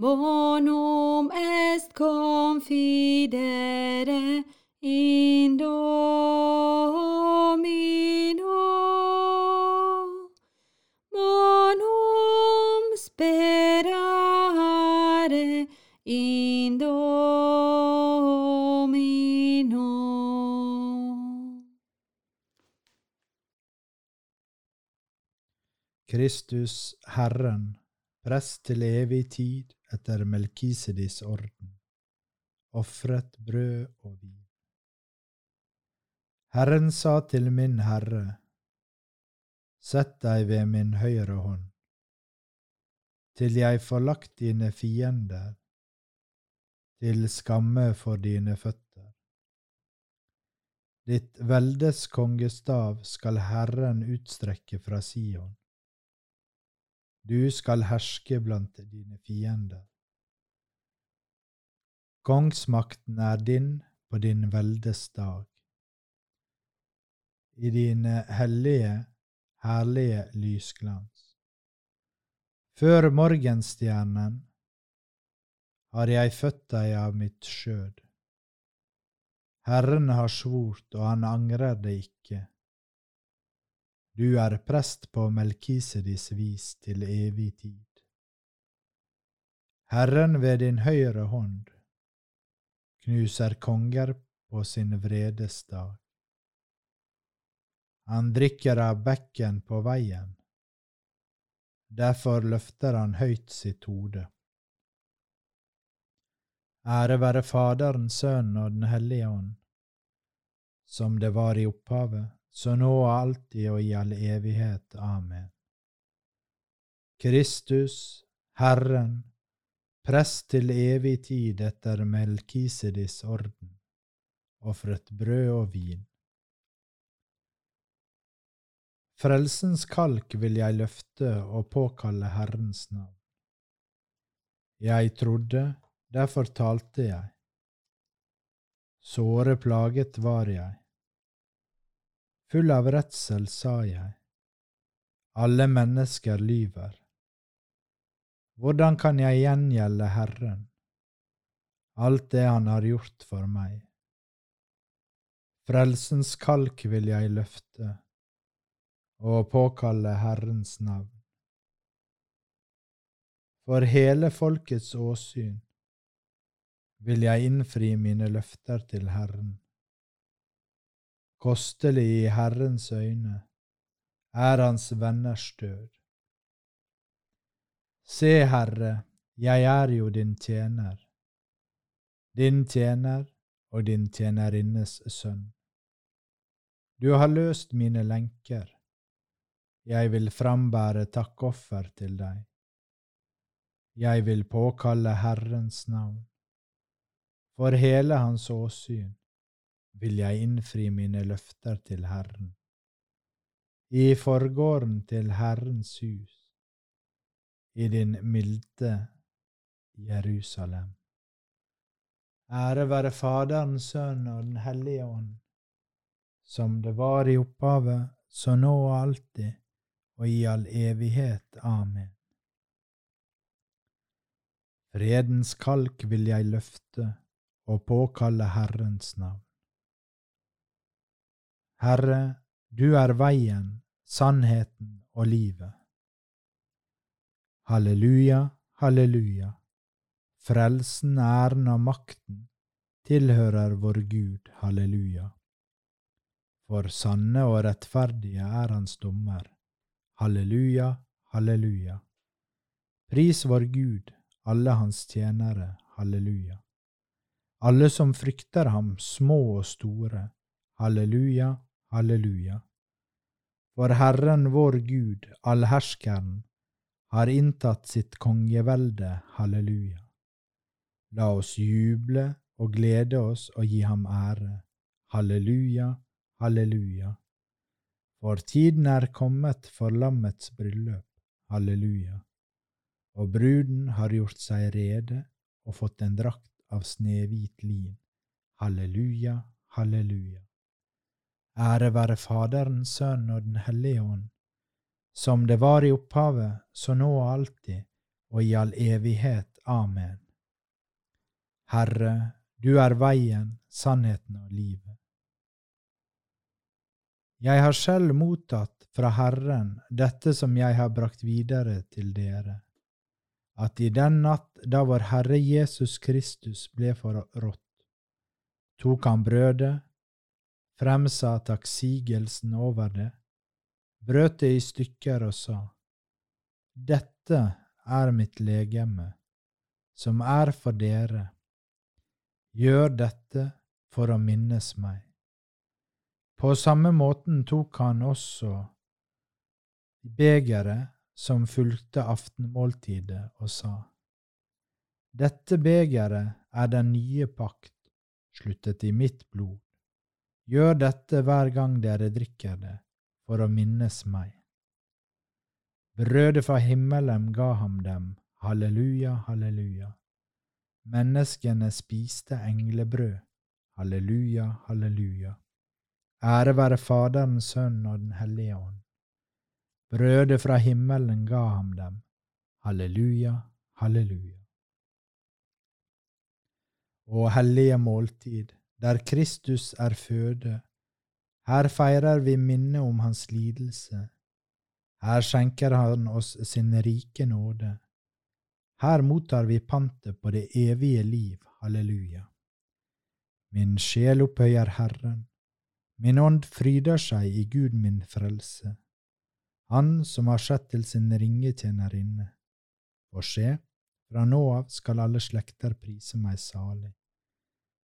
Bonum est confidere in Domino. Bonum sperare in Domino. Kristus Herren, prest til evig tid etter Melkisedis orden, ofret brød og vin. Herren sa til min Herre, Sett deg ved min høyre hånd, til jeg får lagt dine fiender til skamme for dine føtter. Ditt veldes kongestav skal Herren utstrekke fra Sion. Du skal herske blant dine fiender. Kongsmakten er din på din veldes dag. I dine hellige, herlige lysglans. Før morgenstjernen har jeg født deg av mitt skjød. Herren har svort, og han angrer det ikke. Du er prest på Melkisedis vis til evig tid. Herren ved din høyre hånd knuser konger på sin vredes dag. Han drikker av bekken på veien, derfor løfter han høyt sitt hode. Ære være Faderen, Sønnen og Den hellige ånd, som det var i opphavet, så nå og alltid og i all evighet. Amen. Kristus, Herren, prest til evig tid etter Melkisedis orden, ofret brød og vin. Frelsens kalk vil jeg løfte og påkalle Herrens navn. Jeg trodde, derfor talte jeg. Såre plaget var jeg. Full av redsel sa jeg. Alle mennesker lyver. Hvordan kan jeg gjengjelde Herren, alt det Han har gjort for meg? Frelsens kalk vil jeg løfte og påkalle Herrens navn. For hele folkets åsyn vil jeg innfri mine løfter til Herren. Kostelig i Herrens øyne er hans venners død. Se, Herre, jeg er jo din tjener, din tjener og din tjenerinnes sønn. Du har løst mine lenker jeg vil frambære takkoffer til deg. Jeg vil påkalle Herrens navn. For hele hans åsyn vil jeg innfri mine løfter til Herren. I forgården til Herrens hus, i din milde Jerusalem. Ære være Faderen, Sønnen og Den hellige ånd, som det var i opphavet, så nå og alltid, og i all evighet. Amen. Fredens kalk vil jeg løfte og påkalle Herrens navn. Herre, du er veien, sannheten og livet. Halleluja, halleluja. Frelsen, æren og makten tilhører vår Gud, halleluja. For sanne og rettferdige er hans dommer Halleluja, halleluja. Pris vår Gud, alle hans tjenere, halleluja. Alle som frykter ham, små og store, halleluja, halleluja. For Herren vår Gud, allherskeren, har inntatt sitt kongevelde, halleluja. La oss juble og glede oss og gi ham ære, halleluja, halleluja. For tiden er kommet for lammets bryllup, halleluja. Og bruden har gjort seg rede og fått en drakt av snehvit lin, halleluja, halleluja. Ære være Faderen, Sønnen og Den hellige ånd, som det var i opphavet, så nå og alltid, og i all evighet. Amen. Herre, du er veien, sannheten og livet. Jeg har selv mottatt fra Herren dette som jeg har brakt videre til dere, at i den natt da vår Herre Jesus Kristus ble forrådt, tok han brødet, fremsa takksigelsen over det, brøt det i stykker og sa, Dette er mitt legeme, som er for dere. Gjør dette for å minnes meg. På samme måten tok han også begeret som fulgte aftenmåltidet, og sa, Dette begeret er den nye pakt, sluttet i mitt blod. Gjør dette hver gang dere drikker det, for å minnes meg. Brødet fra himmelen ga ham dem, halleluja, halleluja. Menneskene spiste englebrød, halleluja, halleluja. Ære være Faderen, Sønnen og Den hellige ånd. Brødet fra himmelen ga ham dem, halleluja, halleluja. Å hellige måltid, der Kristus er føde. Her feirer vi minnet om hans lidelse. Her skjenker han oss sin rike nåde. Her mottar vi pantet på det evige liv, halleluja. Min sjel opphøyer Herren, min ånd fryder seg i Gud min frelse, Han som har sett til sin ringetjenerinne. Og se, fra nå av skal alle slekter prise meg salig.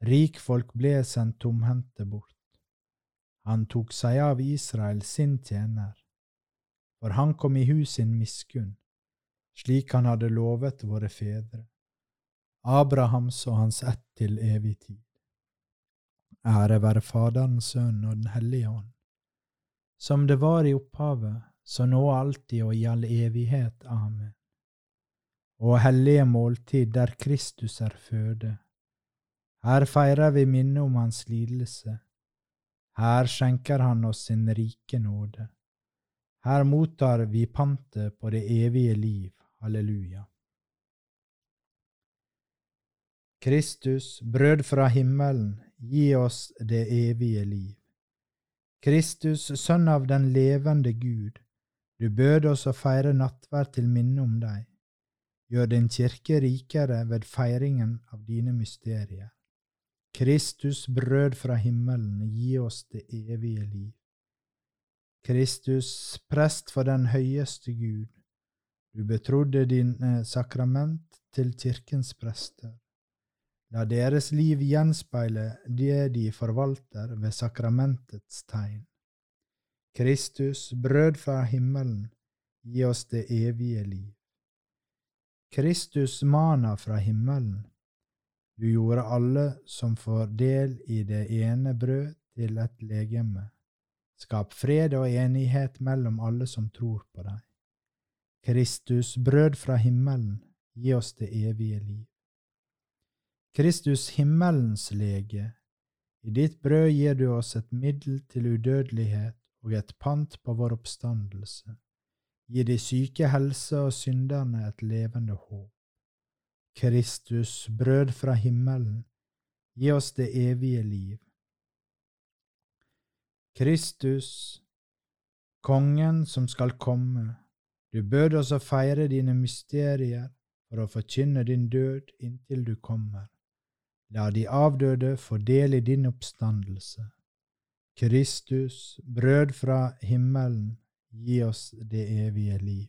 Rikfolk ble sendt tomhendte bort. Han tok seg av Israel, sin tjener, for han kom i hus sin miskunn, slik han hadde lovet våre fedre, Abrahams og hans ett til evig tid. Ære være Faderen, Sønnen og Den hellige ånd, som det var i opphavet, så nå alltid og i all evighet. Amen. Og hellige måltid der Kristus er føde her feirer vi minnet om hans lidelse. Her skjenker han oss sin rike nåde. Her mottar vi pantet på det evige liv. Halleluja. Kristus, brød fra himmelen, gi oss det evige liv. Kristus, Sønn av den levende Gud, du bød oss å feire nattverd til minne om deg. Gjør din kirke rikere ved feiringen av dine mysterier. Kristus, brød fra himmelen, gi oss det evige liv. Kristus, prest for den høyeste Gud, du betrodde dine sakrament til kirkens prester. La deres liv gjenspeile det de forvalter ved sakramentets tegn. Kristus, brød fra himmelen, gi oss det evige liv. Kristus, mana fra himmelen, du gjorde alle som får del i det ene brød, til et legeme. Skap fred og enighet mellom alle som tror på deg. Kristus, brød fra himmelen, gi oss det evige liv. Kristus, himmelens lege, i ditt brød gir du oss et middel til udødelighet og et pant på vår oppstandelse. Gi de syke helse og synderne et levende håp. Kristus, brød fra himmelen, gi oss det evige liv. Kristus, Kongen som skal komme, du bød oss å feire dine mysterier for å forkynne din død inntil du kommer. La de avdøde få del i din oppstandelse. Kristus, brød fra himmelen, gi oss det evige liv.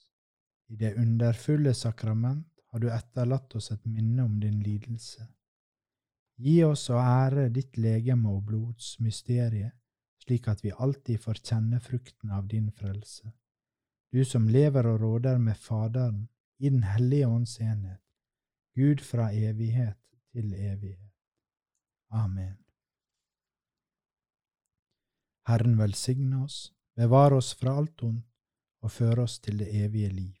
i det underfulle sakrament har du etterlatt oss et minne om din lidelse. Gi oss å ære ditt legeme og blods mysterie, slik at vi alltid får kjenne frukten av din frelse. Du som lever og råder med Faderen i Den hellige ånds enhet, Gud fra evighet til evighet. Amen. Herren velsigne oss, bevare oss fra alt ondt og føre oss til det evige liv.